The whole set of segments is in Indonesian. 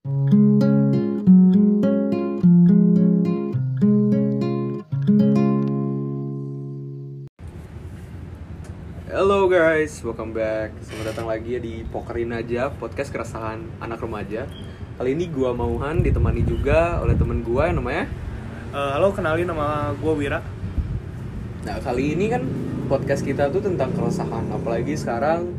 Hello guys, welcome back. Selamat datang lagi di Pokerin aja podcast keresahan anak remaja. Kali ini gua Mauhan ditemani juga oleh temen gua yang namanya. Eh, halo, kenalin nama gue Wira. Nah kali ini kan podcast kita tuh tentang keresahan. Apalagi sekarang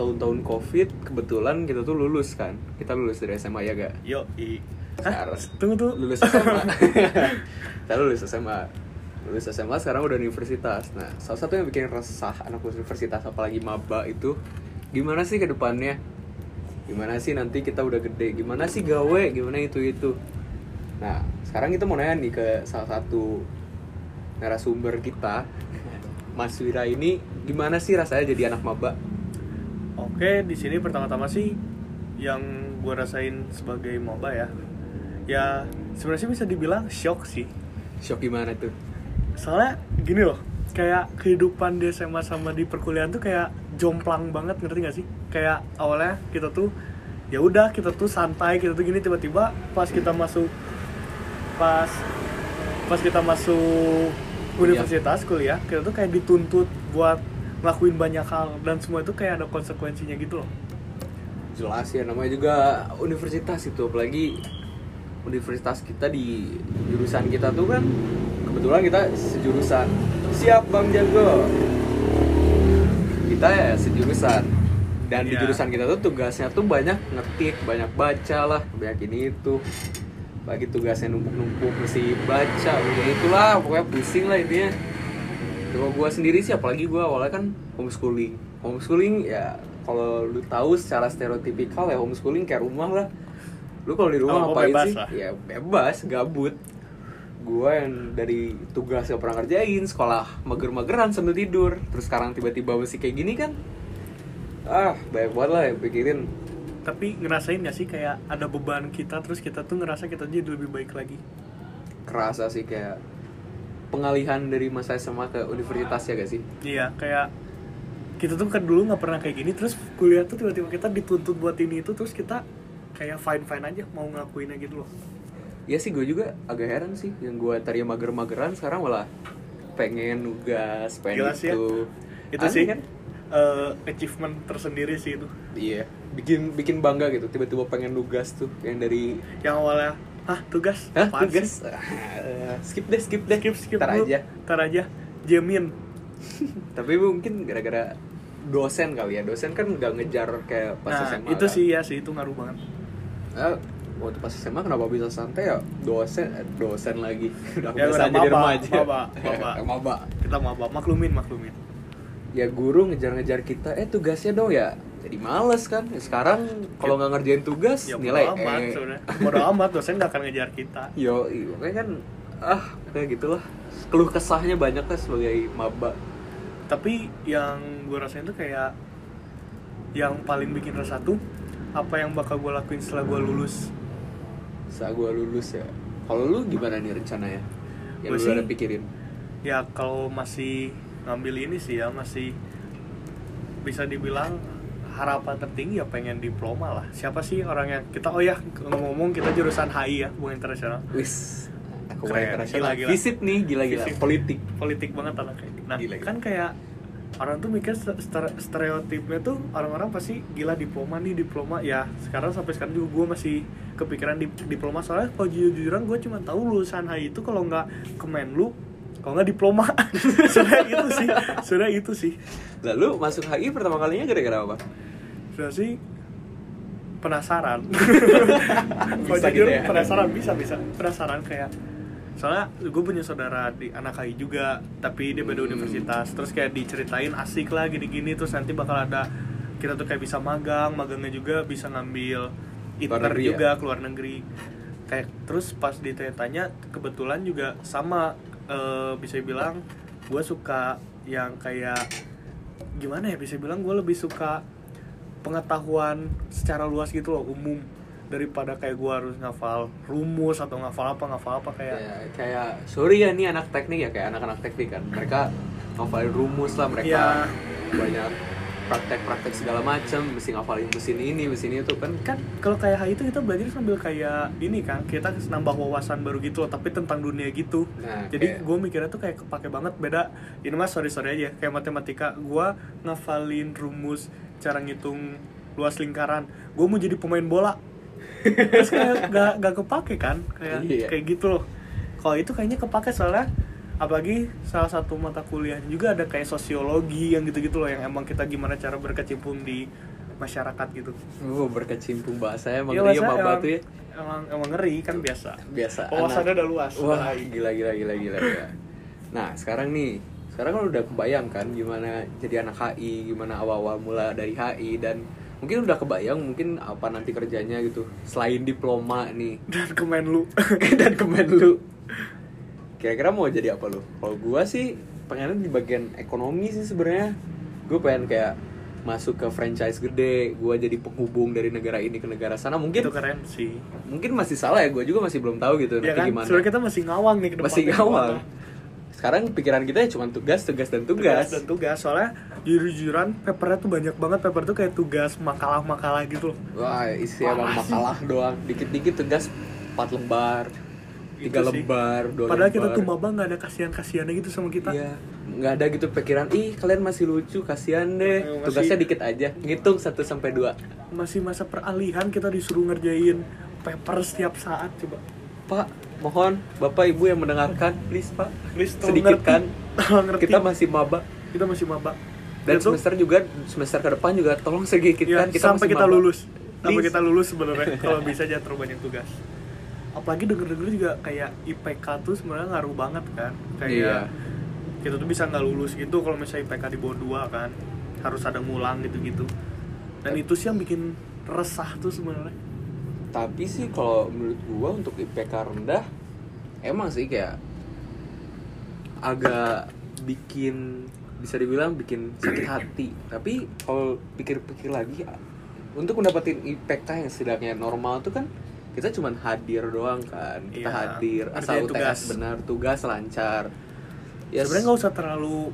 tahun-tahun covid kebetulan kita tuh lulus kan. Kita lulus dari SMA ya gak? Yo, i. Hah? Sekarang Tunggu tuh. lulus SMA. kita lulus SMA. Lulus SMA sekarang udah universitas. Nah salah satu yang bikin resah anak universitas apalagi maba itu gimana sih ke depannya? Gimana sih nanti kita udah gede? Gimana sih gawe? Gimana itu itu? Nah sekarang kita mau nanya nih ke salah satu narasumber kita, Mas Wira ini gimana sih rasanya jadi anak maba? Oke, di sini pertama-tama sih yang gue rasain sebagai moba ya. Ya, sebenarnya sih bisa dibilang shock sih. Shock gimana tuh? Soalnya gini loh, kayak kehidupan di SMA sama di perkuliahan tuh kayak jomplang banget ngerti gak sih? Kayak awalnya kita tuh ya udah kita tuh santai kita tuh gini tiba-tiba pas kita masuk pas pas kita masuk universitas kuliah kita tuh kayak dituntut buat ngelakuin banyak hal dan semua itu kayak ada konsekuensinya gitu loh. Jelas ya namanya juga universitas itu apalagi universitas kita di jurusan kita tuh kan kebetulan kita sejurusan. Siap bang jago? Kita ya sejurusan. Dan di Iya. jurusan kita tuh tugasnya tuh banyak ngetik banyak baca lah banyak ini itu. Bagi tugasnya numpuk-numpuk mesti baca ya itulah pokoknya pusing lah intinya kalau gue sendiri sih apalagi gue awalnya kan homeschooling. Homeschooling ya kalau lu tahu secara stereotipikal ya homeschooling kayak rumah lah. Lu kalau di rumah Oh, ngapain sih? lah. ya bebas gabut. Gue yang dari tugas yang pernah kerjain sekolah mager-mageran sambil tidur. Terus sekarang tiba-tiba masih kayak gini kan ah banyak banget lah yang pikirin. Tapi ngerasain gak sih kayak ada beban kita terus kita tuh ngerasa kita jadi lebih baik lagi? Kerasa sih kayak pengalihan dari masa SMA ke universitas ya gak sih? Iya kayak kita tuh kan dulu nggak pernah kayak gini terus kuliah tuh tiba-tiba kita dituntut buat ini itu terus kita kayak fine fine aja mau ngelakuinnya gitu loh. Ya sih gue juga agak heran sih yang gue tadinya mager-mageran sekarang malah pengen nugas pengen Gila sih ya. itu. Itu Aneh sih kan? eh, achievement tersendiri sih itu. Iya bikin bikin bangga gitu tiba-tiba pengen nugas tuh yang dari yang awalnya ah tugas. Hah, Apaan tugas? Sih? Ah, skip deh skip deh. Skip skip. Ntar dulu. aja. Ntar aja. Jamin. Tapi mungkin gara-gara dosen kali ya. Dosen kan nggak ngejar kayak pas nah SMA itu kan. sih ya sih. Itu ngaruh banget. Ah, waktu pas SMA kenapa bisa santai ya? Dosen eh, dosen lagi. Udah Ya, biasa jadi maba, remaja maba, maba. maba. Kita mau apa maklumin maklumin. Ya guru ngejar-ngejar kita. Eh tugasnya dong ya jadi males kan. Ya, sekarang kalau nggak ngerjain tugas ya nilai bodo amat eh. bodo amat dosen gak akan ngejar kita. Yo iya, makanya kan ah kayak gitulah. Keluh kesahnya banyak lah sebagai maba. Tapi yang gue rasain tuh kayak yang paling bikin resah tuh apa yang bakal gue lakuin setelah gue lulus. Saat gua lulus ya. Kalau lu gimana nih rencananya? Yang Gua lu sih- ada pikirin? ya kalau masih ngambil ini sih ya masih bisa dibilang harapan tertinggi ya pengen diploma lah. Siapa sih orang yang kita oh ya ngomong kita jurusan HI ya hubungan internasional. Wis aku internasional. Gila, gila. visit nih gila-gila politik. Politik banget anaknya nah Gila, gila. kan kayak orang tuh mikir st- stere- stereotipnya tuh orang-orang pasti gila diploma nih diploma. Ya sekarang sampai sekarang juga gue masih kepikiran di diploma. Soalnya kalau jujur-jujuran gue cuma tahu lulusan HI itu kalau nggak kemenlu kalau nggak diploma. Sebenarnya itu sih. Sebenarnya itu sih. Lalu masuk HI pertama kalinya gara-gara apa? Sebenarnya sih penasaran. Kalau Bisa jujur gitu ya? penasaran bisa bisa. Penasaran kayak soalnya gue punya saudara di anak HI juga tapi dia beda Hmm. universitas. Terus kayak diceritain asik lah gini-gini. Terus nanti bakal ada kita tuh kayak bisa magang magangnya juga bisa ngambil inter negeri ya? juga keluar negeri. Kayak terus pas ditanya kebetulan juga sama eh, bisa bilang gue suka yang kayak gimana ya bisa bilang gue lebih suka pengetahuan secara luas gitu loh umum daripada kayak gue harus ngafal rumus atau ngafal apa ngafal apa kayak kayak kayak sorry ya nih anak teknik ya kayak anak-anak teknik kan mereka ngafalin rumus lah mereka Iya. banyak praktek-praktek segala macam mesti ngafalin mesin ini mesin itu kan? Kan kalau kayak HI itu kita belajar sambil kayak ini kan? Kita nambah wawasan baru gitu loh tapi tentang dunia gitu. Nah, jadi kayak- gue mikirnya tuh kayak kepake banget. Beda ini mas sorry sorry aja kayak matematika. Gue ngafalin rumus cara ngitung luas lingkaran. Gue mau jadi pemain bola. Terus kayak gak, gak kepake kan? Kayak Iya. kayak gitu loh. Kalau itu kayaknya kepake soalnya apalagi salah satu mata kuliah juga ada kayak sosiologi yang gitu-gitu loh yang emang kita gimana cara berkecimpung di masyarakat gitu. Oh, berkecimpung bahasa emang Iya, maba emang, tuh ya? emang, emang ngeri kan biasa. Biasa Wawasannya udah luas, wah gila gila gila gila, gila. nah sekarang nih sekarang kan udah kebayang kan gimana jadi anak HI gimana awal-awal mula dari HI dan mungkin udah kebayang mungkin apa nanti kerjanya gitu selain diploma nih. Dan kemen lu dan kemen lu kira-kira mau jadi apa lu? Kalau gua sih pengennya di bagian ekonomi sih sebenarnya. Gue pengen kayak masuk ke franchise gede gua jadi penghubung dari negara ini ke negara sana. Mungkin itu keren sih. mungkin masih salah ya gue juga masih belum tahu gitu ya nanti kan? gimana. Sebenarnya kita masih ngawang nih ke masih depannya. ngawal gimana. sekarang pikiran kita ya cuma tugas tugas dan tugas. Tugas, dan tugas. Soalnya jujur-jujuran papernya tuh banyak banget. Paper tuh kayak tugas makalah-makalah gitu loh. Wah isi emang makalah doang. Dikit-dikit tugas 4 lembar tiga Itu sih. lembar dua padahal kita lembar. tuh maba nggak ada kasihan-kasihannya gitu sama kita Iya, nggak ada gitu pikiran, ih kalian masih lucu, kasihan deh. Eh, masih- Tugasnya dikit aja, ngitung 1 sampai 2. masih masa peralihan kita disuruh ngerjain paper setiap saat coba Pak, mohon Bapak Ibu yang mendengarkan, please Pak. Please, Sedikit ngerti. kan. Ngerti. Kita masih maba kita masih maba dan Itu- semester juga semester ke depan juga tolong sedikit ya, kan kita sampai kita maba. lulus sampai kita lulus sebenarnya kalau bisa jangan terlalu banyak tugas apalagi denger-denger juga kayak IPK tuh sebenarnya ngaruh banget kan kayak Iya. kita tuh bisa nggak lulus gitu kalau misalnya IPK di bawah 2 kan harus ada ngulang gitu-gitu dan itu sih yang bikin resah tuh sebenarnya Tapi sih kalau menurut gua untuk IPK rendah emang sih kayak agak bikin bisa dibilang bikin sakit hati. Tapi kalau pikir-pikir lagi untuk mendapatkan IPK yang setidaknya normal tuh kan kita cuman hadir doang kan. Kita Iya, hadir asal UTS tugas. benar, tugas lancar. Ya sebenarnya nggak usah terlalu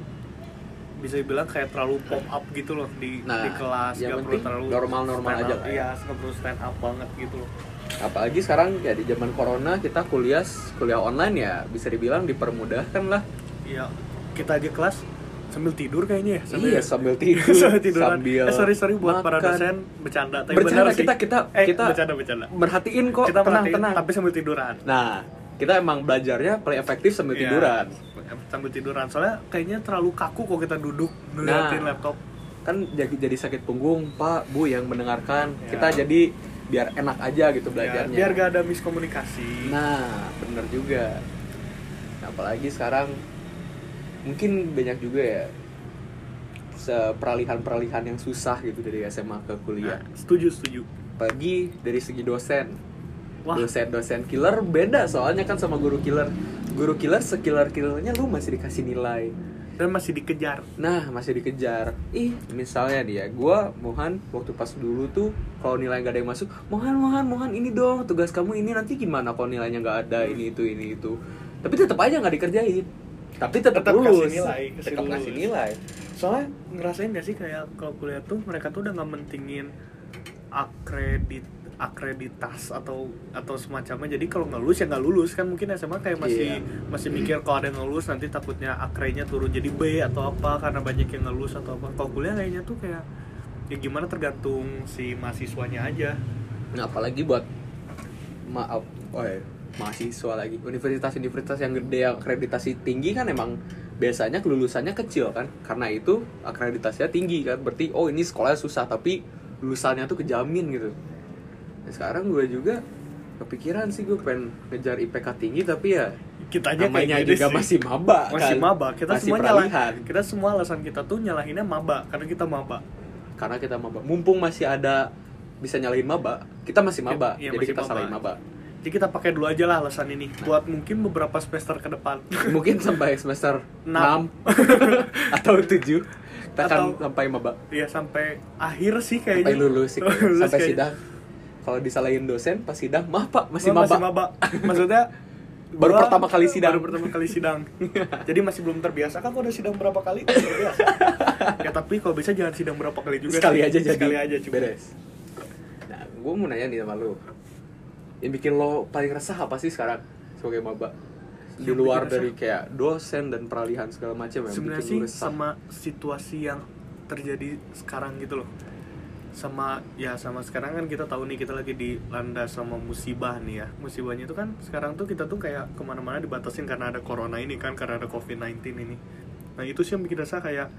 bisa dibilang kayak terlalu pop up gitu loh di, Nah, di kelas yang nggak perlu terlalu normal-normal stand aja up, ya. iya nggak perlu stand up banget gitu loh apalagi sekarang ya di zaman corona kita kuliah kuliah online ya bisa dibilang dipermudahkan lah. iya kita aja kelas sambil tidur kayaknya ya iya, sambil tidur, sambil tiduran. sambil eh, sorry sorry buat para makan. dosen bercanda tapi Bercanda, benar sih. kita- kita- eh, kita- bercanda bercanda merhatiin kok kita tenang tenang tapi sambil tiduran nah kita emang belajarnya paling efektif sambil Iya, tiduran sambil tiduran soalnya kayaknya terlalu kaku kok kita duduk ngeliatin Nah. laptop kan jadi jadi sakit punggung pak bu yang mendengarkan Ya. kita jadi biar enak aja gitu Ya, belajarnya biar gak ada miskomunikasi nah bener juga Nah, apalagi sekarang mungkin banyak juga ya peralihan-peralihan yang susah gitu dari SMA ke kuliah. Nah, setuju setuju. Apalagi dari segi dosen. Wah. dosen-dosen killer beda soalnya kan sama guru killer. Guru killer sekiller killernya lu masih dikasih nilai. Dan masih dikejar. Nah masih dikejar. Ih misalnya dia gua mohan waktu pas dulu tuh kalau nilai nggak ada yang masuk mohan mohan mohan ini dong tugas kamu ini nanti gimana kalau nilainya nggak ada ini itu ini itu? Tapi tetap aja nggak dikerjain tapi tetap, Tetap lulus. kasih nilai, kasih tetap lulus. ngasih nilai. Soalnya ngerasain gak sih kayak kalau kuliah tuh mereka tuh udah nggak mentingin akredit akreditas atau atau semacamnya. Jadi kalau nggak lulus ya nggak lulus. Kan mungkin SMA kayak masih Iya. masih mikir kalau ada yang lulus nanti takutnya akrenya turun jadi B atau apa karena banyak yang nggak lulus atau apa. Kalau kuliah kayaknya tuh kayak ya gimana tergantung si mahasiswanya aja. Nah, apalagi buat maaf, oh ya, mahasiswa lagi. Universitas-universitas yang gede yang akreditasi tinggi kan emang biasanya kelulusannya kecil kan. Karena itu akreditasinya tinggi kan. Berarti oh ini sekolahnya susah tapi lulusannya tuh kejamin gitu. Nah, sekarang gue juga kepikiran sih gue pengen ngejar IPK tinggi tapi ya kita aja namanya kayak juga sih. masih maba masih kan. maba kita Masih semua nyalah peralihan. kita semua alasan kita tuh nyalahinnya maba karena kita maba karena kita maba. Mumpung masih ada bisa nyalahin maba, kita masih maba. Iya, jadi masih kita maba. salahin maba. Jadi kita pakai dulu aja lah alasan ini buat mungkin beberapa semester ke depan. Mungkin sampai semester 6 Enam. atau 7 kita akan sampai maba. Ya sampai akhir sih sampai kayaknya lulus sih. Kayaknya. Lulus sampai kayaknya. sidang. Kalau disalahin dosen pas sidang mah pak. Masih Masih maba. maba. Maksudnya baru pertama kali sidang. Baru pertama kali sidang. Jadi masih belum terbiasa. Kan kalau udah sidang berapa kali? Terbiasa. Ya tapi kalau bisa jangan sidang berapa kali juga sekali sih. aja jadi sekali aja cukup. beres. Nah gue mau nanya nih sama lu yang bikin lo paling resah apa sih sekarang sebagai maba? Di luar dari kayak dosen dan peralihan segala macam yang sebenarnya bikin sih sama situasi yang terjadi sekarang gitu loh. Sama ya sama sekarang kan kita tahu nih kita lagi dilanda sama musibah nih ya. Musibahnya itu kan sekarang tuh kita tuh kayak ke mana-mana dibatasin karena ada corona ini kan karena ada covid 19 ini. Nah itu sih yang bikin rasa kayak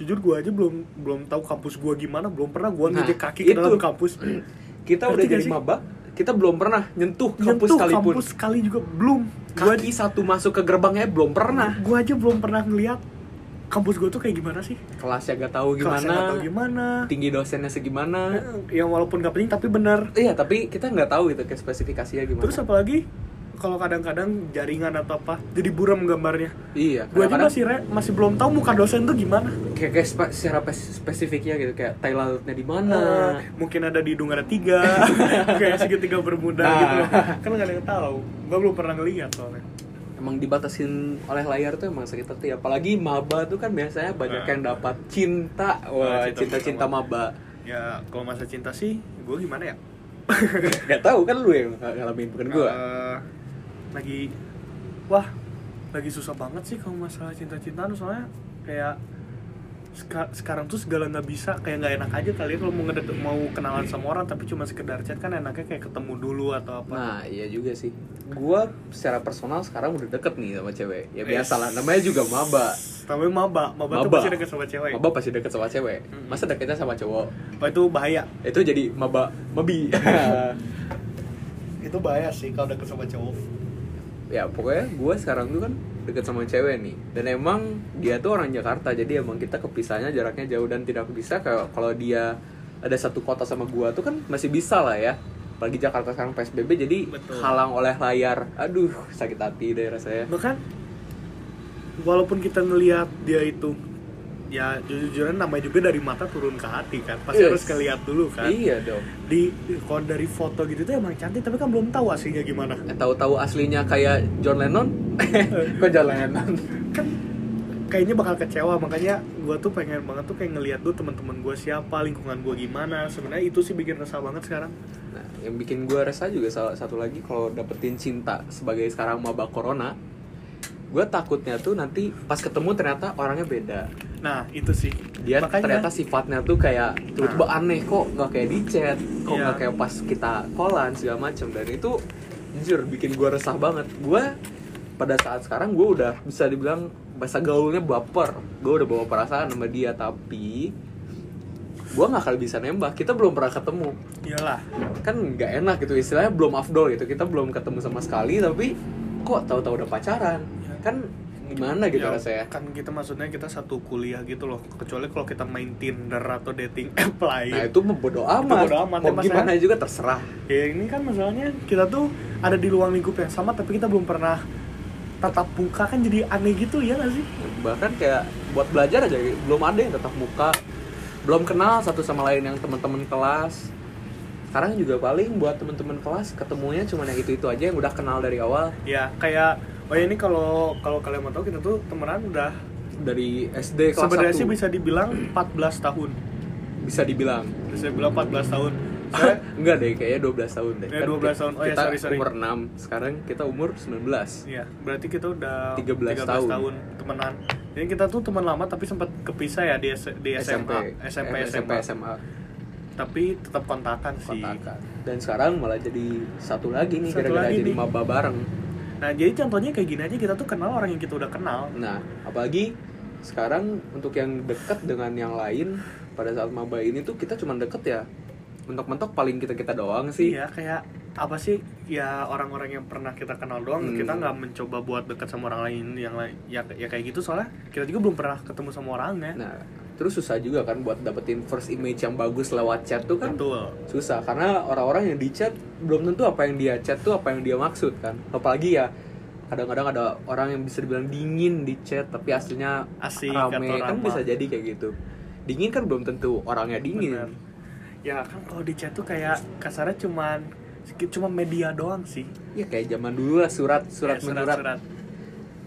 jujur gua aja belum belum tahu kampus gua gimana belum pernah gua Nah, ngejek kaki ke itu. dalam kampus. Kita Ngerti udah jadi maba kita belum pernah nyentuh kampus Nyentuh sekalipun. kampus sekali juga belum. Gua kaki satu masuk ke gerbangnya belum pernah. Gua aja belum pernah ngeliat kampus gua tuh kayak gimana sih. Kelasnya gak tahu Kelasnya gimana. nggak tahu gimana. Tinggi dosennya segimana. Yang walaupun gak penting tapi benar. Iya tapi kita nggak tahu gitu kayak spesifikasinya gimana. Terus apalagi kalau kadang-kadang jaringan atau apa jadi buram gambarnya. Iya gue aja masih re, masih belum tahu muka dosen tuh gimana. Kayak, kayak spe- secara pes- spesifiknya gitu kayak tai lautnya di mana. Eh, mungkin ada di hidung ada tiga kayak segitiga bermuda Nah. gitu. Kan nggak ada yang tahu. Gue belum pernah ngeliat soalnya. Emang dibatasin oleh layar tuh emang sakit hati apalagi maba tuh kan biasanya banyak Nah. yang dapat cinta. Wah cinta cinta cinta sama- maba. Ya kalau masa cinta sih gue gimana ya? Nggak tahu kan lu yang ng- ngalamin bukan gua. Eh, lagi wah lagi susah banget sih kalau masalah cinta-cintaan soalnya kayak seka- sekarang tuh segala nggak bisa kayak nggak enak aja kali ya kalau mau ngedeket mau kenalan sama orang tapi cuma sekedar chat kan enaknya kayak ketemu dulu atau apa. Nah iya juga sih. Gua secara personal sekarang udah deket nih sama cewek. Ya biasa lah namanya juga maba. Tapi maba. Maba, tuh Maba. pasti deket sama cewek. Maba pasti deket sama cewek. Masa deketnya sama cowok? Oh, itu bahaya. Itu jadi maba mabi. Itu bahaya sih kalau deket sama cowok ya pokoknya gue sekarang tuh kan deket sama cewek nih. Dan emang dia tuh orang Jakarta jadi emang kita kepisahnya jaraknya jauh. Dan tidak bisa kalau kalau dia ada satu kota sama gua tuh kan masih bisa lah ya. Apalagi Jakarta sekarang PSBB jadi Betul. halang oleh layar. Aduh sakit hati deh rasanya. Bahkan walaupun kita ngelihat dia itu ya jujur-jujuran namanya juga dari mata turun ke hati kan. Pasti Yes. harus ngeliat dulu kan. Iya dong. Di kalau dari foto gitu tuh emang cantik tapi kan belum tahu aslinya gimana. Eh, tahu-tahu aslinya kayak John Lennon? Kok John Lennon? Kan kayaknya bakal kecewa makanya gue tuh pengen banget tuh kayak ngeliat tuh teman-teman gue siapa lingkungan gue gimana. Sebenarnya itu sih bikin resah banget sekarang. Nah, yang bikin gue resah juga salah satu lagi kalau dapetin cinta sebagai sekarang maba corona, gue takutnya tuh nanti pas ketemu ternyata orangnya beda. Nah itu sih Dia Makanya- ternyata sifatnya tuh kayak tiba-tiba aneh kok nggak kayak di chat, kok Iya. nggak kayak pas kita callan segala macem dan itu jujur bikin gue resah banget. Gue pada saat sekarang gue udah bisa dibilang bahasa gaulnya baper, gue udah bawa perasaan sama dia tapi gue nggak akan bisa nembak. Kita belum pernah ketemu iyalah kan nggak enak gitu istilahnya belum afdol gitu kita belum ketemu sama sekali tapi kok tahu-tahu udah pacaran Ya. kan gimana gitu Ya, rasanya? kan kita maksudnya kita satu kuliah gitu loh. Kecuali kalau kita main Tinder atau dating app lain. Nah itu mau bodo amat, bodo amat, mau ya, gimana ya. juga terserah. Ya ini kan masalahnya kita tuh ada di ruang lingkup yang sama tapi kita belum pernah tatap muka. Kan jadi aneh gitu ya gak sih? Bahkan kayak buat belajar aja belum ada yang tetap muka. Belum kenal satu sama lain yang teman-teman kelas. Sekarang juga paling buat teman-teman kelas ketemunya cuma yang itu itu aja yang udah kenal dari awal. Ya kayak oh ya ini kalau kalau kalian mau tahu kita tuh temenan udah dari SD kelas sebenarnya 1 sih bisa dibilang 14 tahun. Bisa dibilang. Bisa dibilang 14 tahun. Saya enggak deh kayaknya 12 tahun deh. Ya, 12 tahun. Oh, ya, kita sorry, sorry. umur 6 sekarang kita umur 19 ya berarti kita udah 13 tahun. temenan. Jadi kita tuh teman lama tapi sempat kepisah ya di, S- di SMA SMP Eh, SMA, SMA tapi tetap kontakan sih. Kontakan. Dan sekarang malah jadi satu lagi nih gara-gara jadi maba bareng nah jadi contohnya kayak gini aja kita tuh kenal orang yang kita udah kenal. Nah apalagi sekarang untuk yang dekat dengan yang lain pada saat maba ini tuh kita cuma deket ya. Mentok-mentok paling kita kita doang sih. Iya kayak apa sih? Ya orang-orang yang pernah kita kenal doang Hmm. kita nggak mencoba buat dekat sama orang lain yang lain ya ya kayak gitu. Soalnya kita juga belum pernah ketemu sama orangnya. Nah terus susah juga kan buat dapetin first image yang bagus lewat chat tuh kan. Betul. Susah karena orang-orang yang di chat belum tentu apa yang dia chat tuh apa yang dia maksud kan. Apalagi ya kadang-kadang ada orang yang bisa dibilang dingin di chat tapi aslinya Asik rame. kan bisa jadi kayak gitu. Dingin kan belum tentu orangnya dingin. Bener. ya kan kalau di chat tuh kayak kasarnya cuman cuma media doang sih. Ya kayak zaman dulu lah surat surat Ya, menyurat. surat-surat.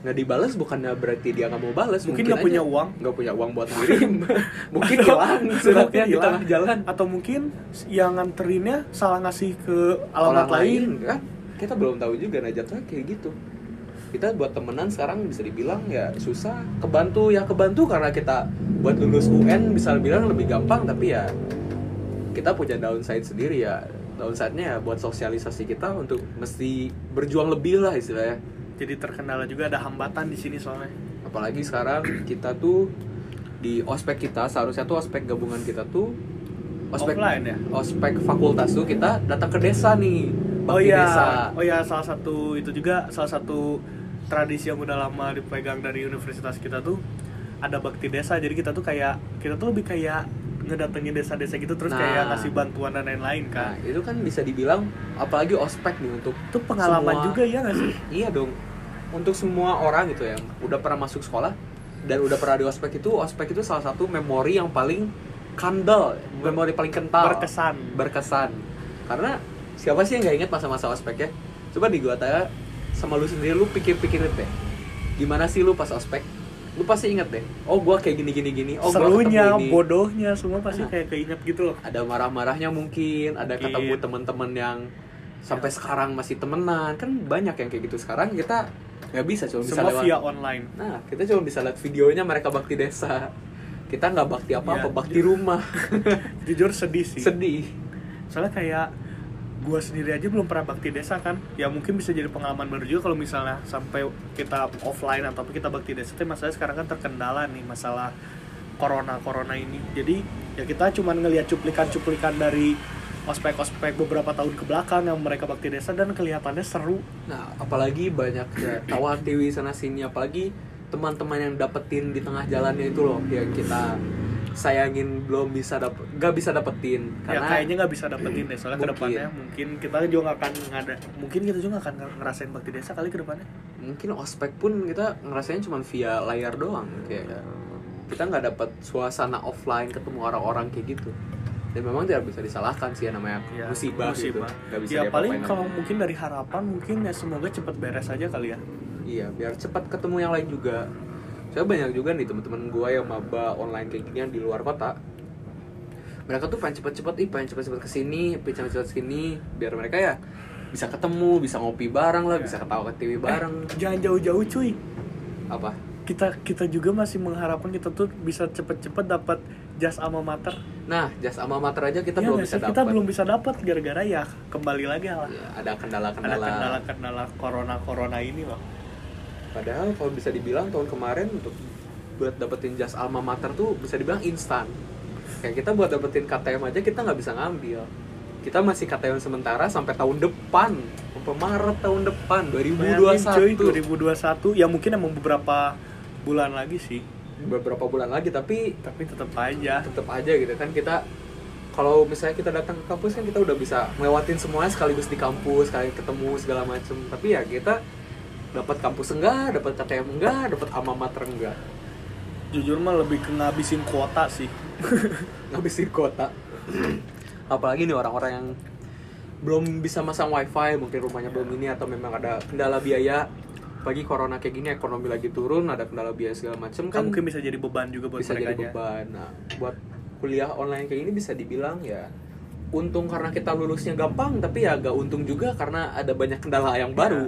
Nggak dibalas bukannya berarti dia nggak mau balas Mungkin nggak punya uang. nggak punya uang buat ngirim. Mungkin hilang suratnya di tengah jalan. Atau mungkin yang nganterinnya salah ngasih ke alamat Orang lain, kan? Kita belum tahu juga nah jatuhnya kayak gitu. Kita buat temenan sekarang bisa dibilang ya susah. Kebantu ya kebantu karena kita buat lulus UN bisa bilang lebih gampang tapi ya kita punya downside sendiri ya. Downside-nya ya buat sosialisasi kita untuk mesti berjuang lebih lah istilahnya jadi terkendala juga ada hambatan di sini soalnya. Apalagi sekarang kita tuh di ospek kita seharusnya tuh ospek gabungan kita tuh ospek Offline ya? ospek fakultas tuh kita datang ke desa nih oh bakti iya desa. oh iya salah satu itu juga salah satu tradisi yang udah lama dipegang dari universitas kita tuh ada bakti desa. Jadi kita tuh kayak kita tuh lebih kayak ngedatengin desa-desa gitu terus Nah. kayak ngasih bantuan dan lain-lain Nah, kan itu kan bisa dibilang apalagi ospek nih untuk itu pengalaman semua- juga ya nggak sih Iya dong. Untuk semua orang gitu yang udah pernah masuk sekolah dan udah pernah di ospek itu, ospek itu salah satu memori yang paling kandel, memori paling kental. berkesan Berkesan. Karena siapa sih yang nggak inget masa-masa ospek ya? Coba di gua tanya sama lu sendiri lu pikir-pikirin deh. Gimana sih lu pas ospek? Lu pasti inget deh. Oh, gua kayak gini gini gini. Oh, serunya ketemu ini. bodohnya semua pasti Nah. kayak keinget gitu loh ada marah-marahnya mungkin ada Mungkin. ketemu teman-teman yang sampai sekarang masih temenan kan banyak yang kayak gitu sekarang kita nggak bisa cuma bisa semua lewat via online nah kita cuma bisa lihat videonya mereka bakti desa kita nggak bakti apa apa Ya, bakti rumah jujur sedih sih sedih soalnya kayak gua sendiri aja belum pernah bakti desa kan. Ya mungkin bisa jadi pengalaman baru juga kalau misalnya sampai kita offline atau kita bakti desa tapi masalahnya sekarang kan terkendala nih masalah corona corona ini. Jadi ya kita cuman ngelihat cuplikan-cuplikan dari ospek-ospek beberapa tahun ke belakang yang mereka bakti desa dan kelihatannya seru. Nah apalagi banyak ya tawa dewi sana sini. Apalagi teman-teman yang dapetin di tengah jalannya itu loh yang kita sayangin belum bisa dapet nggak bisa dapetin. Ya karena kayaknya nggak bisa dapetin deh soalnya Mungkin. ke depannya mungkin kita juga nggak akan ngada mungkin kita juga nggak akan ngerasain bakti desa kali ke depannya mungkin ospek pun kita ngerasain cuma via layar doang kayak kita nggak dapat suasana offline ketemu orang-orang kayak gitu. Dan memang tidak bisa disalahkan sih ya namanya Ya, musibah, gitu. musibah. nggak bisa ya paling kalau lagi. mungkin dari harapan mungkin ya semoga cepet beres aja kali ya. Iya biar cepat ketemu yang lain juga saya banyak juga nih teman-teman gue yang maba online kayak gini yang di luar kota. Mereka tuh pengen cepet-cepet ih pengen cepet-cepet ke sini pengen cepet-cepet ke sini biar mereka ya bisa ketemu bisa ngopi bareng lah bisa ketawa ke TV bareng. jangan jauh-jauh cuy. Apa? Kita kita juga masih mengharapkan kita tuh bisa cepet-cepet dapat jas alma mater. Nah jas alma mater aja kita Ya belum bisa sih? kita dapat. belum bisa dapat gara-gara ya kembali lagi lah. Ya, ada ada kendala-kendala kendala-kendala corona corona ini loh Padahal kalau bisa dibilang tahun kemarin untuk buat dapetin jas alma mater tuh bisa dibilang instan. Kayak kita buat dapetin KTM aja kita nggak bisa ngambil. Kita masih KTM sementara sampai tahun depan, sampai Maret tahun depan Bayangin, cuy 2021. 2021 ya mungkin emang beberapa bulan lagi sih Beberapa bulan lagi tapi tapi tetap aja tetap aja gitu kan kita kalau misalnya kita datang ke kampus kan kita udah bisa ngelewatin semuanya sekaligus di kampus, sekali ketemu segala macem. Tapi ya kita dapat kampus enggak, dapat KTM enggak, dapat alma mater enggak. jujur mah lebih ke ngabisin kuota sih. Ngabisin kota apalagi nih orang-orang yang belum bisa masang wifi mungkin rumahnya belum ini atau memang ada kendala biaya. Pagi corona kayak gini ekonomi lagi turun ada kendala biaya segala macem kan kan mungkin bisa jadi beban juga buat bisa jadi beban. Nah buat kuliah online kayak gini bisa dibilang ya untung karena kita lulusnya gampang tapi ya agak untung juga karena ada banyak kendala yang baru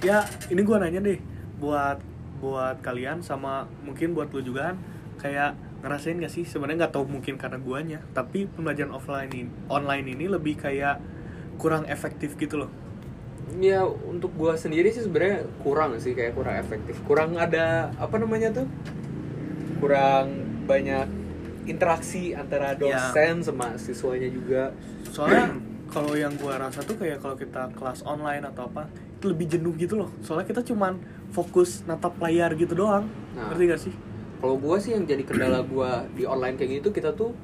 ya ini gua nanya deh buat buat kalian sama mungkin buat lu juga kan kayak ngerasain gak sih? Sebenarnya nggak tahu mungkin karena guanya tapi pembelajaran offline ini online ini lebih kayak kurang efektif gitu loh. Ya untuk gua sendiri sih sebenarnya kurang sih kayak kurang efektif. Kurang ada apa namanya tuh? Kurang banyak interaksi antara Ya. dosen sama siswanya juga. Soalnya kalau yang gua rasa tuh kayak kalau kita kelas online atau apa lebih jenuh gitu loh. Soalnya kita cuman fokus natap layar gitu doang. Nah. ngerti gak sih? Kalau gua sih yang jadi kendala gua di online kayak gitu kita tuh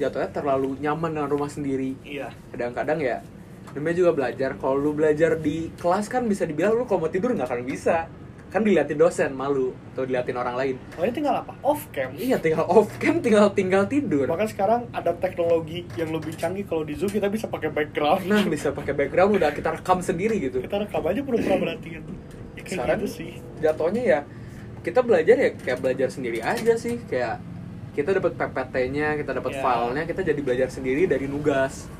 jatuhnya terlalu nyaman dengan rumah sendiri. Iya. Kadang-kadang ya namanya juga belajar. Kalau lu belajar di kelas kan bisa dibilang lu kalau mau tidur nggak akan bisa kan diliatin dosen malu atau diliatin orang lain Pokoknya tinggal apa? Off cam. iya tinggal off cam tinggal tinggal tidur Bahkan sekarang ada teknologi yang lebih canggih kalau di Zoom kita bisa pakai background. nah bisa pakai background udah kita rekam sendiri gitu kita rekam aja pura-pura perhatian. Ya, Sekarang gitu sih. jatuhnya ya kita belajar ya kayak belajar sendiri aja sih kayak kita dapat PPT-nya, kita dapat Ya. filenya, kita jadi belajar sendiri dari nugas.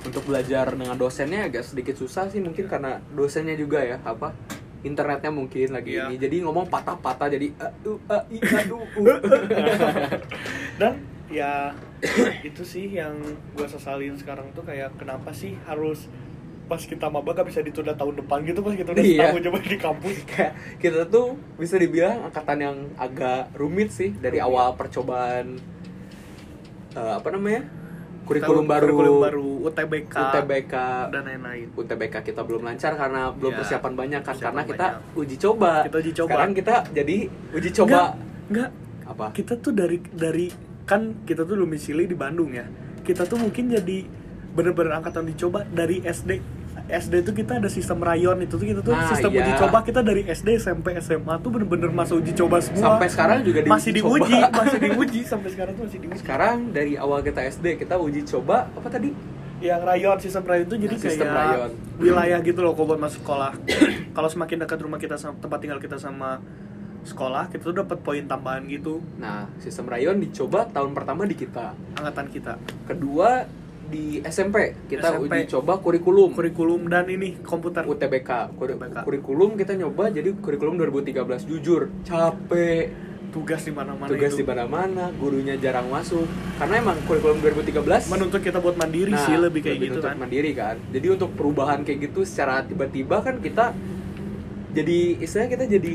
Untuk belajar dengan dosennya agak sedikit susah sih mungkin karena dosennya juga ya apa internetnya mungkin lagi Iya. ini jadi ngomong patah-patah jadi a u a i a u u. Dan ya itu sih yang gue sesalin sekarang tuh kayak kenapa sih harus pas kita maba gak bisa ditunda tahun depan gitu pas kita udah Iya. setahun coba di kampus kayak kita tuh bisa dibilang angkatan yang agak rumit sih dari Rumit. awal percobaan eh, apa namanya kurikulum baru, kurikulum baru UTBK, UTBK dan lain-lain UTBK kita belum lancar karena belum Iya, persiapan banyak kan persiapan karena kita banyak. uji coba. Kita uji coba. Sekarang kita jadi uji coba enggak apa? kita tuh dari dari kan kita tuh domisili di Bandung ya kita tuh mungkin jadi bener-bener angkatan dicoba dari SD SD tuh kita ada sistem rayon itu tuh kita tuh Nah, sistem iya. uji coba kita dari SD SMP SMA tuh bener-bener masa uji coba semua Sampai sekarang juga masih diuji coba. masih diuji sampai sekarang tuh masih diuji Sekarang dari awal kita SD kita uji coba apa tadi? yang rayon sistem rayon itu jadi Sistem kayak rayon. wilayah gitu loh kalau buat masuk sekolah kalau semakin dekat rumah kita sama tempat tinggal kita sama sekolah kita tuh dapat poin tambahan gitu Nah, sistem rayon dicoba tahun pertama di kita. angkatan kita Kedua di SMP kita SMP. uji coba kurikulum. kurikulum dan ini komputer. UTBK. Kuri- UTBK. Kurikulum kita nyoba jadi kurikulum 2013 jujur. Capek. Tugas di mana-mana tugas di mana-mana gurunya jarang masuk. Karena emang kurikulum 2013 menuntut kita buat mandiri Nah, sih lebih kayak gitu nuntut kan. mandiri kan. Jadi untuk perubahan kayak gitu secara tiba-tiba kan kita jadi istilahnya kita jadi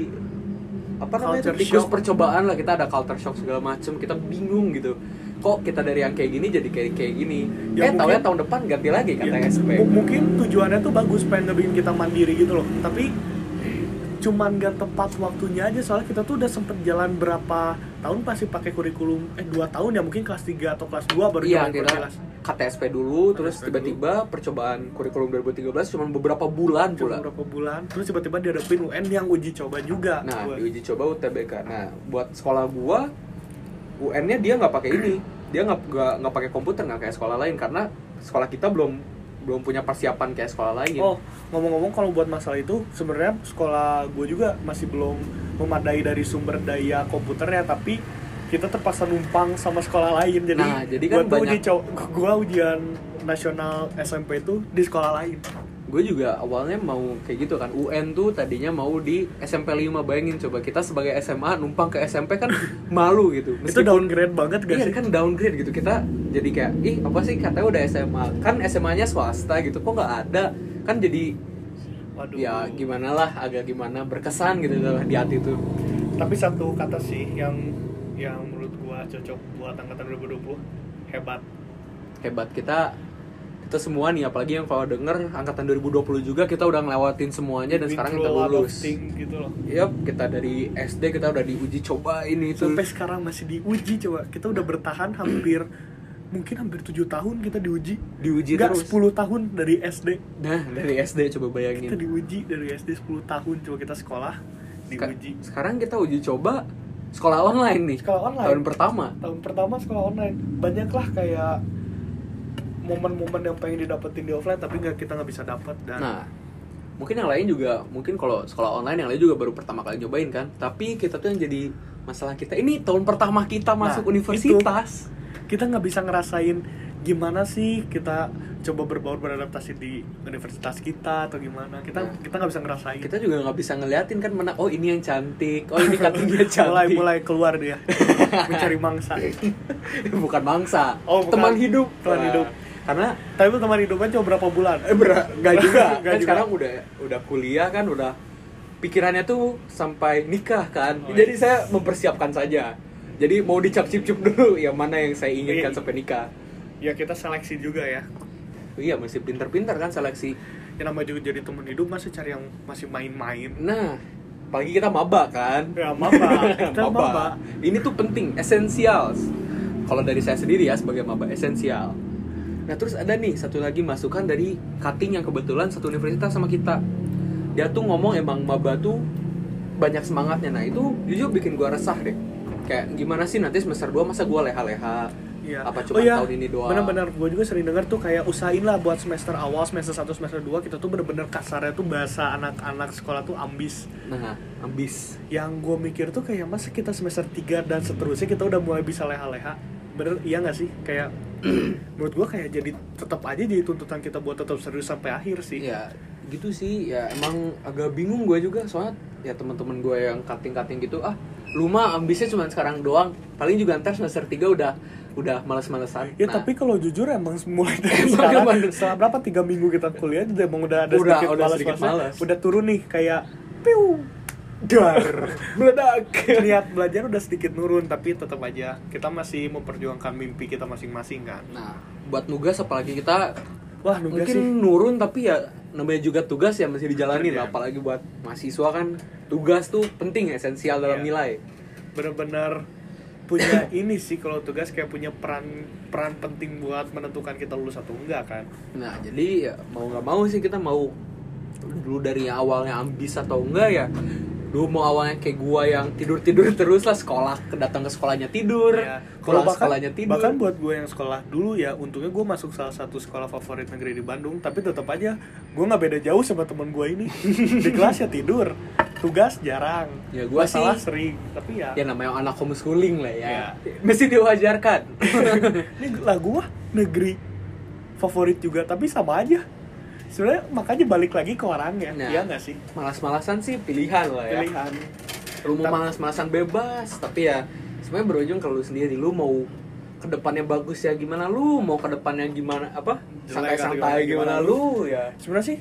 apa namanya tikus percobaan lah. Kita ada culture shock segala macem kita bingung gitu kok kita dari yang kayak gini jadi kayak kayak gini. Ya, eh tahu ya tahun depan ganti lagi kata Ya, SP mu- mungkin tujuannya tuh bagus pengen ngebikin kita mandiri gitu loh. Tapi cuman gak tepat waktunya aja soalnya kita tuh udah sempet jalan berapa tahun pasti pakai kurikulum eh dua tahun ya mungkin kelas 3 atau kelas 2 baru Iya kita kelas KTSP dulu, terus KTSP tiba-tiba percobaan kurikulum 2013 cuma beberapa bulan cuma pula. beberapa bulan terus tiba-tiba dihadapin UN yang uji coba juga. Nah, Buat- diuji coba UTBK. Nah, buat sekolah gua UN-nya dia nggak pakai ini. Dia nggak nggak pakai komputer nggak kayak sekolah lain karena sekolah kita belum belum punya persiapan kayak sekolah lain. Oh, ngomong-ngomong kalau buat masalah itu sebenarnya sekolah gue juga masih belum memadai dari sumber daya komputernya tapi kita terpaksa numpang sama sekolah lain jadi, Nah, jadi kan gua tuh banyak- uji gua ujian nasional SMP itu di sekolah lain Gue juga awalnya mau kayak gitu kan. UN tuh tadinya mau di SMP 5 bayangin coba. Kita sebagai SMA numpang ke SMP kan malu gitu. itu downgrade banget gak Iya sih? kan downgrade gitu. Kita jadi kayak ih apa sih? Katanya udah SMA kan SMA-nya swasta gitu. Kok nggak ada? Kan jadi Waduh. ya gimana lah agak gimana berkesan gitu loh di hati tuh. Tapi satu kata sih yang yang menurut gua cocok buat angkatan 2020 hebat. Hebat kita kita semua nih apalagi yang kalau denger angkatan 2020 juga kita udah ngelewatin semuanya dan Been sekarang kita lulus. gitu loh. Yap, kita dari SD kita udah diuji coba ini itu sampai sekarang masih diuji coba. Kita udah bertahan hampir mungkin hampir tujuh tahun kita diuji. Diuji Enggak, terus. 10 tahun dari SD nah dari SD coba kita bayangin diuji dari SD 10 tahun coba kita sekolah diuji. sekarang kita uji coba sekolah online nih Sekolah online. tahun pertama. Tahun pertama sekolah online. Banyaklah kayak momen-momen yang pengen didapetin di offline tapi nggak kita nggak bisa dapat dan Nah, mungkin yang lain juga, mungkin kalau sekolah online yang lain juga baru pertama kali nyobain kan. Tapi kita tuh yang jadi masalah kita ini tahun pertama kita Nah, masuk universitas. kita nggak bisa ngerasain gimana sih kita coba berbaur beradaptasi di universitas kita atau gimana kita Nah. kita nggak bisa ngerasain Kita juga nggak bisa ngeliatin kan mana oh ini yang cantik, oh ini cuttingnya cantik. mulai mulai keluar dia mencari mangsa bukan mangsa, Oh, bukan. teman hidup. Teman Nah, hidup. Karena tapi teman hidupnya cuma berapa bulan eh berat, nggak juga. Nggak kan juga. sekarang udah udah kuliah kan udah pikirannya tuh sampai nikah kan. Oh, Jadi iya. saya mempersiapkan saja. Jadi mau dicap cip cip dulu yang mana yang saya inginkan Iya. sampai nikah. ya kita seleksi juga ya Iya masih pinter-pinter kan seleksi. yang namanya juga jadi teman hidup masih cari yang masih main-main Nah, apalagi kita maba kan. ya maba kita maba Ini tuh penting, esensial. Kalau dari saya sendiri ya sebagai maba esensial. Nah terus ada nih satu lagi masukan dari cutting yang kebetulan satu universitas sama kita. Dia tuh ngomong emang maba tuh banyak semangatnya nah itu jujur bikin gue resah deh kayak gimana sih nanti semester 2 masa gue leha-leha Iya. apa cuma oh, iya. tahun ini doang Bener-bener, gue juga sering denger tuh kayak usahain lah buat semester awal, semester 1, semester 2 kita tuh bener-bener kasarnya tuh bahasa anak-anak sekolah tuh ambis. nah ambis Yang gue mikir tuh kayak masa kita semester 3 dan seterusnya kita udah mulai bisa leha-leha. Bener, iya gak sih? Kayak menurut gue kayak jadi tetap aja jadi tuntutan kita buat tetap serius sampai akhir sih. ya gitu sih. Ya emang agak bingung gue juga. Soalnya ya teman-teman gue yang cutting-cutting gitu ah lu mah ambisnya cuma sekarang doang. Paling juga ntar semester 3 udah udah males-malesan. Ya Nah, tapi kalau jujur emang mulai dari sekarang setelah berapa tiga minggu kita kuliah udah emang udah ada Udah- sedikit udah malas sedikit malas. udah turun nih kayak piu dar meledak. Niat belajar udah sedikit nurun tapi tetap aja kita masih memperjuangkan mimpi kita masing-masing kan? Nah buat nugas apalagi kita wah nugas mungkin sih. nurun tapi ya namanya juga tugas ya masih dijalanin Iya. lah apalagi buat mahasiswa kan tugas tuh penting esensial dalam Iya. nilai. Bener-bener punya ini sih kalau tugas kayak punya peran peran penting buat menentukan kita lulus atau enggak kan? Nah jadi ya mau nggak mau sih kita mau dulu dari awalnya ambis atau enggak ya dulu mau awalnya kayak gua yang tidur tidur terus lah sekolah datang ke sekolahnya tidur Ya, bahkan, sekolahnya tidur. bahkan buat gue yang sekolah dulu ya untungnya gue masuk salah satu sekolah favorit negeri di Bandung tapi tetap aja gue nggak beda jauh sama temen gue ini. Di kelas ya tidur tugas jarang Ya, gua sih- sering tapi ya, ya namanya anak homeschooling lah ya. Ya. mesti diwajarkan. Ini lagu wah negeri favorit juga tapi sama aja sebenarnya makanya balik lagi ke orangnya Nah. iya nggak sih? malas-malasan sih pilihan lah ya. Pilihan. Lu mau malas-malasan bebas tapi ya sebenarnya berujung ke lu sendiri lu mau ke depannya bagus ya gimana lu mau ke depannya gimana apa santai-santai gimana, gimana lu ya. Sebenarnya sih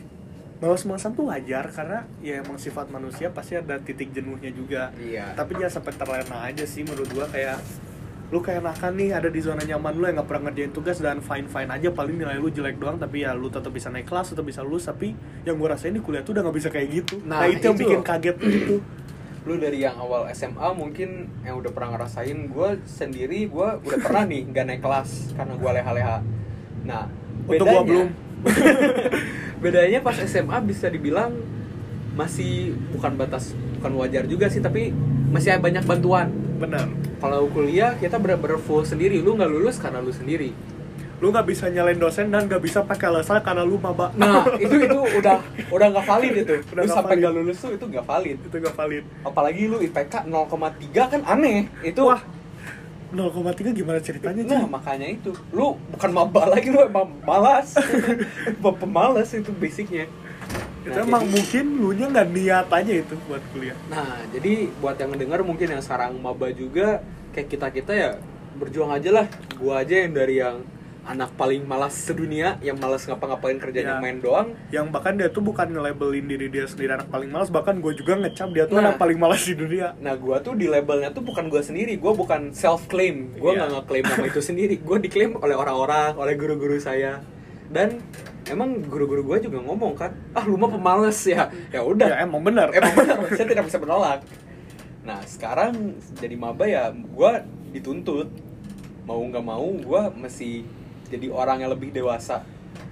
malas-malasan tuh wajar karena ya emang sifat manusia pasti ada titik jenuhnya juga. Iya. Tapi jangan sampai terlena aja sih menurut gua kayak lu kayak enakan nih ada di zona nyaman lu yang nggak pernah ngerjain tugas dan fine fine aja paling nilai lu jelek doang tapi ya lu tetap bisa naik kelas tetap bisa lulus tapi yang gua rasain di kuliah tuh udah nggak bisa kayak gitu nah, Nah, itu yang itu bikin loh. kaget gitu lu dari yang awal SMA mungkin yang udah pernah ngerasain gue sendiri gue udah pernah nih nggak naik kelas karena gue leha-leha nah Untuk gua belum. bedanya pas SMA bisa dibilang masih bukan batas bukan wajar juga sih tapi masih banyak bantuan benar. Kalau kuliah kita bener-bener full sendiri. Lu nggak lulus karena lu sendiri. Lu nggak bisa nyalain dosen dan nggak bisa pakai alasan karena lu maba. Nah itu itu udah udah nggak valid itu. Udah lu sampai nggak lulus tuh itu nggak valid. Itu nggak valid. Apalagi lu IPK 0,3 kan aneh. Itu wah 0,3 gimana ceritanya Nah Cing? makanya itu. Lu bukan maba lagi lu emang malas. Pemalas itu basicnya itu Nah, emang jadi- mungkin lu nya nggak niat aja itu buat kuliah Nah jadi buat yang ngedenger mungkin yang sekarang maba juga Kayak kita-kita ya berjuang aja lah Gua aja yang dari yang anak paling malas sedunia Yang malas ngapa-ngapain kerjanya Ya. main doang yang bahkan dia tuh bukan nge-labelin diri dia sendiri anak paling malas bahkan gue juga ngecap dia tuh Nah. anak paling malas di dunia Nah gua tuh di labelnya tuh bukan gua sendiri Gua bukan self-claim Gua Iya. nggak nge-claim nama itu sendiri Gua diklaim oleh orang-orang Oleh guru-guru saya Dan emang guru-guru gua juga ngomong kan Ah lu mah pemalas ya. Ya udah. Ya emang benar emang benar saya tidak bisa menolak. Nah sekarang jadi maba ya gue dituntut mau nggak mau gue mesti jadi orang yang lebih dewasa.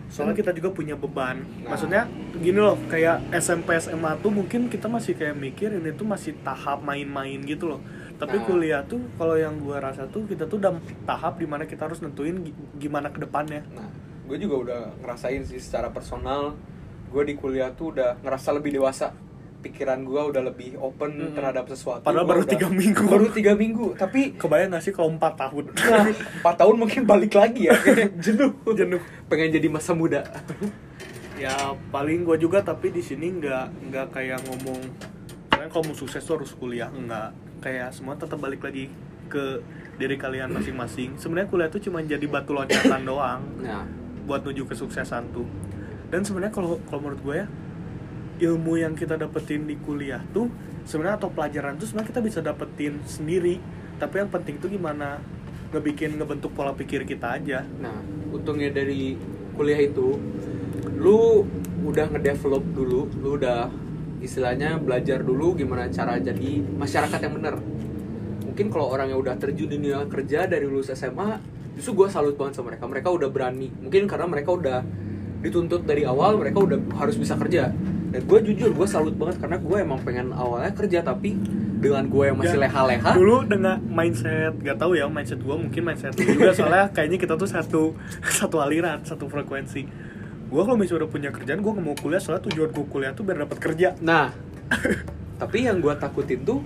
Soalnya kita juga punya beban. Nah. maksudnya gini loh kayak SMP SMA tuh mungkin kita masih kayak mikir ini tuh masih tahap main-main gitu loh. Tapi Nah. kuliah tuh kalau yang gue rasa tuh kita tuh udah tahap di mana kita harus nentuin gi- gimana ke depannya. Nah gue juga udah ngerasain sih secara personal. Gue di kuliah tuh udah ngerasa lebih dewasa. Pikiran gue udah lebih open Mm-mm. terhadap sesuatu. Padahal Gua baru udah- tiga minggu. baru tiga minggu. Tapi kebayang gak sih kalau 4 tahun? Nah, empat tahun mungkin balik lagi ya. Jenuh. Jenuh. pengen jadi masa muda. Ya paling gue juga tapi di sini nggak nggak kayak ngomong. Karena kalau mau sukses tuh harus kuliah nggak. Kayak semua tetap balik lagi ke diri kalian masing-masing. Sebenarnya kuliah tuh cuma jadi batu loncatan doang. Nah buat menuju kesuksesan tuh. Dan sebenarnya kalau kalau menurut gue ya ilmu yang kita dapetin di kuliah tuh sebenarnya atau pelajaran tuh sebenarnya kita bisa dapetin sendiri. Tapi yang penting tuh gimana? Ngebikin ngebentuk pola pikir kita aja. Nah, untungnya dari kuliah itu, lu udah ngedevelop dulu, lu udah istilahnya belajar dulu gimana cara jadi masyarakat yang benar. Mungkin kalau orang yang udah terjun di dunia kerja dari lulus SMA, justru gue salut banget sama mereka. Mereka udah berani. Mungkin karena mereka udah dituntut dari awal, mereka udah harus bisa kerja. dan gue jujur gue salut banget karena gue emang pengen awalnya kerja tapi dengan gue yang masih Ya, leha-leha dulu dengan mindset gak tahu ya mindset gue mungkin mindset juga soalnya kayaknya kita tuh satu satu aliran satu frekuensi gue kalau misalnya udah punya kerjaan gue nggak mau kuliah soalnya tujuan gue kuliah tuh biar dapat kerja Nah, tapi yang gue takutin tuh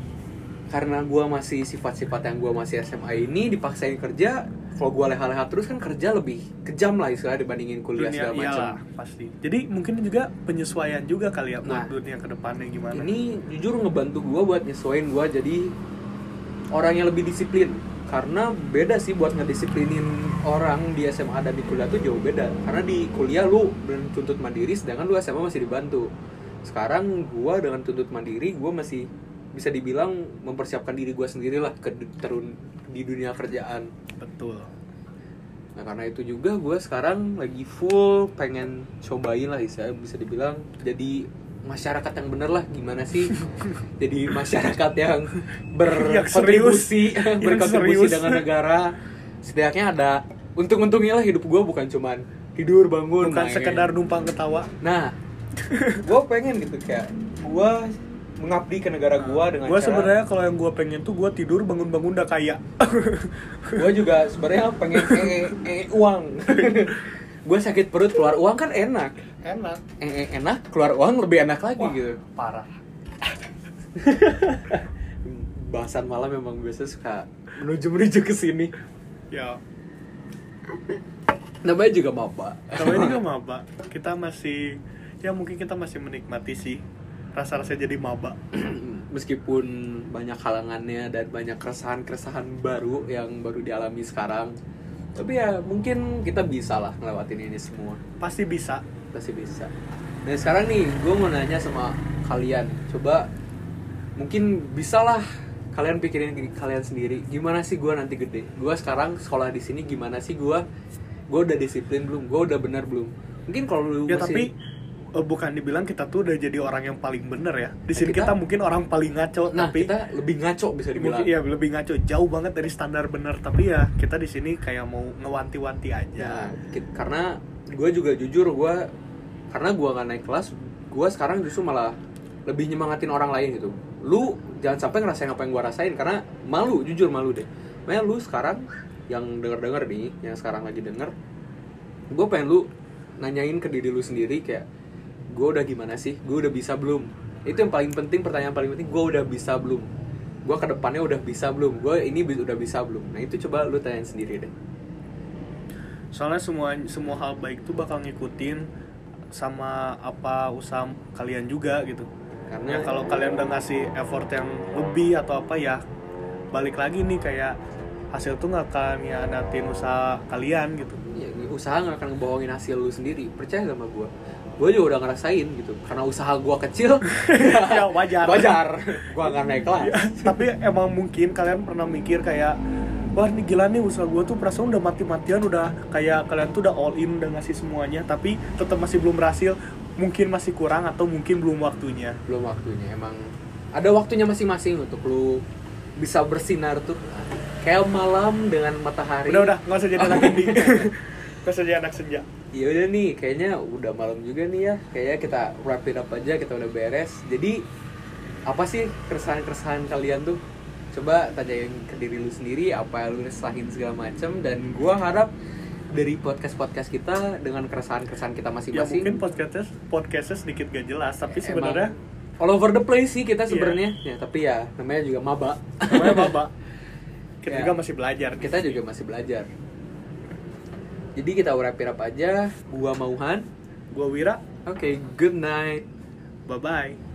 karena gue masih sifat-sifat yang gue masih SMA ini dipaksain kerja, kalau gue leha-leha terus kan kerja lebih kejam lah istilah dibandingin kuliah dunia segala macam. pasti jadi mungkin juga penyesuaian juga kali ya Nah. buat dunia ke depannya gimana Ini jujur ngebantu gue buat nyesuaiin gue jadi orang yang lebih disiplin. Karena beda sih buat ngedisiplinin orang di SMA dan di kuliah tuh jauh beda. Karena di kuliah lu tuntut mandiri, sedangkan lu SMA masih dibantu. Sekarang gue dengan tuntut mandiri, gue masih bisa dibilang mempersiapkan diri gue sendiri lah ke terun di dunia kerjaan. betul Nah karena itu juga gue sekarang lagi full pengen cobain lah bisa bisa dibilang jadi masyarakat yang bener lah gimana sih jadi masyarakat yang berkontribusi Yang berkontribusi serius. dengan negara setidaknya ada untung-untungnya lah hidup gue bukan cuman tidur bangun bukan main. sekedar numpang ketawa nah gue pengen gitu kayak gue mengabdi ke negara gue dengan gue cara- sebenarnya kalau yang gue pengen tuh gue tidur bangun-bangun udah kaya. Gue juga sebenarnya pengen ee ee uang. Gue sakit perut keluar uang kan enak. Enak. Ee enak keluar uang lebih enak lagi Wah, gitu. parah. Bahasan malam memang biasa suka menuju menuju ke sini. Ya. Namanya juga maba. Ini gak maba. Kita masih ya mungkin kita masih menikmati sih rasa-rasa jadi maba. Meskipun banyak halangannya dan banyak keresahan-keresahan baru yang baru dialami sekarang tapi ya mungkin kita bisa lah ngelewatin ini semua. Pasti bisa. Pasti bisa. Dan sekarang nih gue mau nanya sama kalian. Coba mungkin bisa lah kalian pikirin diri kalian sendiri. Gimana sih gue nanti gede? Gue sekarang sekolah di sini gimana sih gue gue udah disiplin belum? Gue udah benar belum? Mungkin kalau lu ya masih tapi bukan dibilang kita tuh udah jadi orang yang paling bener ya. Di Nah, sini kita- kita, mungkin orang paling ngaco nah tapi kita lebih ngaco bisa dibilang. Mungkin ya lebih ngaco. Jauh banget dari standar bener. Tapi ya kita di sini kayak mau ngewanti-wanti aja. Nah, ki- karena gue juga jujur gue karena gue nggak naik kelas gue sekarang justru malah lebih nyemangatin orang lain gitu. Lu jangan sampai ngerasain apa yang gue rasain karena malu jujur malu deh. Makanya lu sekarang yang denger denger nih yang sekarang lagi denger gue pengen lu nanyain ke diri lu sendiri kayak gue udah gimana sih? Gue udah bisa belum? Itu yang paling penting pertanyaan paling penting gue udah bisa belum? Gue ke depannya udah bisa belum? Gue ini udah bisa belum? Nah itu coba lu tanyain sendiri deh. Soalnya semua semua hal baik tuh bakal ngikutin sama apa usaha kalian juga gitu. Karena ya kalau kalian udah ngasih effort yang lebih atau apa ya balik lagi nih kayak hasil tuh nggak akan ngianatin usaha kalian gitu. Ya, usaha nggak akan ngebohongin hasil lu sendiri. Percaya sama gue gue juga udah ngerasain gitu. Karena usaha gue kecil Ya, wajar. wajar. Gue nggak naik kelas. Ya, tapi emang mungkin kalian pernah mikir kayak wah ini gila nih usaha gue tuh perasaan udah mati-matian udah kayak kalian tuh udah all in udah ngasih semuanya tapi tetap masih belum berhasil. Mungkin masih kurang atau mungkin belum waktunya. Belum waktunya emang ada waktunya masing-masing untuk lu bisa bersinar tuh. Kayak malam dengan matahari. Udah udah nggak usah jadi anak indie nggak usah jadi anak senja ya udah nih kayaknya udah malam juga nih ya. Kayaknya kita wrap it up aja kita udah beres. Jadi apa sih keresahan-keresahan kalian tuh? Coba tanyain ke diri lu sendiri apa yang lu resahin segala macam dan gua harap dari podcast podcast kita dengan keresahan-keresahan kita ya masing-masing. mungkin podcastnya podcastnya sedikit gak jelas tapi emang sebenarnya all over the place sih kita Iya. sebenarnya. Ya tapi ya namanya juga maba. Namanya baba kita Ya. juga masih belajar kita juga masih belajar jadi kita wrap it up aja. Gua Mauhan. Gua Wira. Oke good night. Bye bye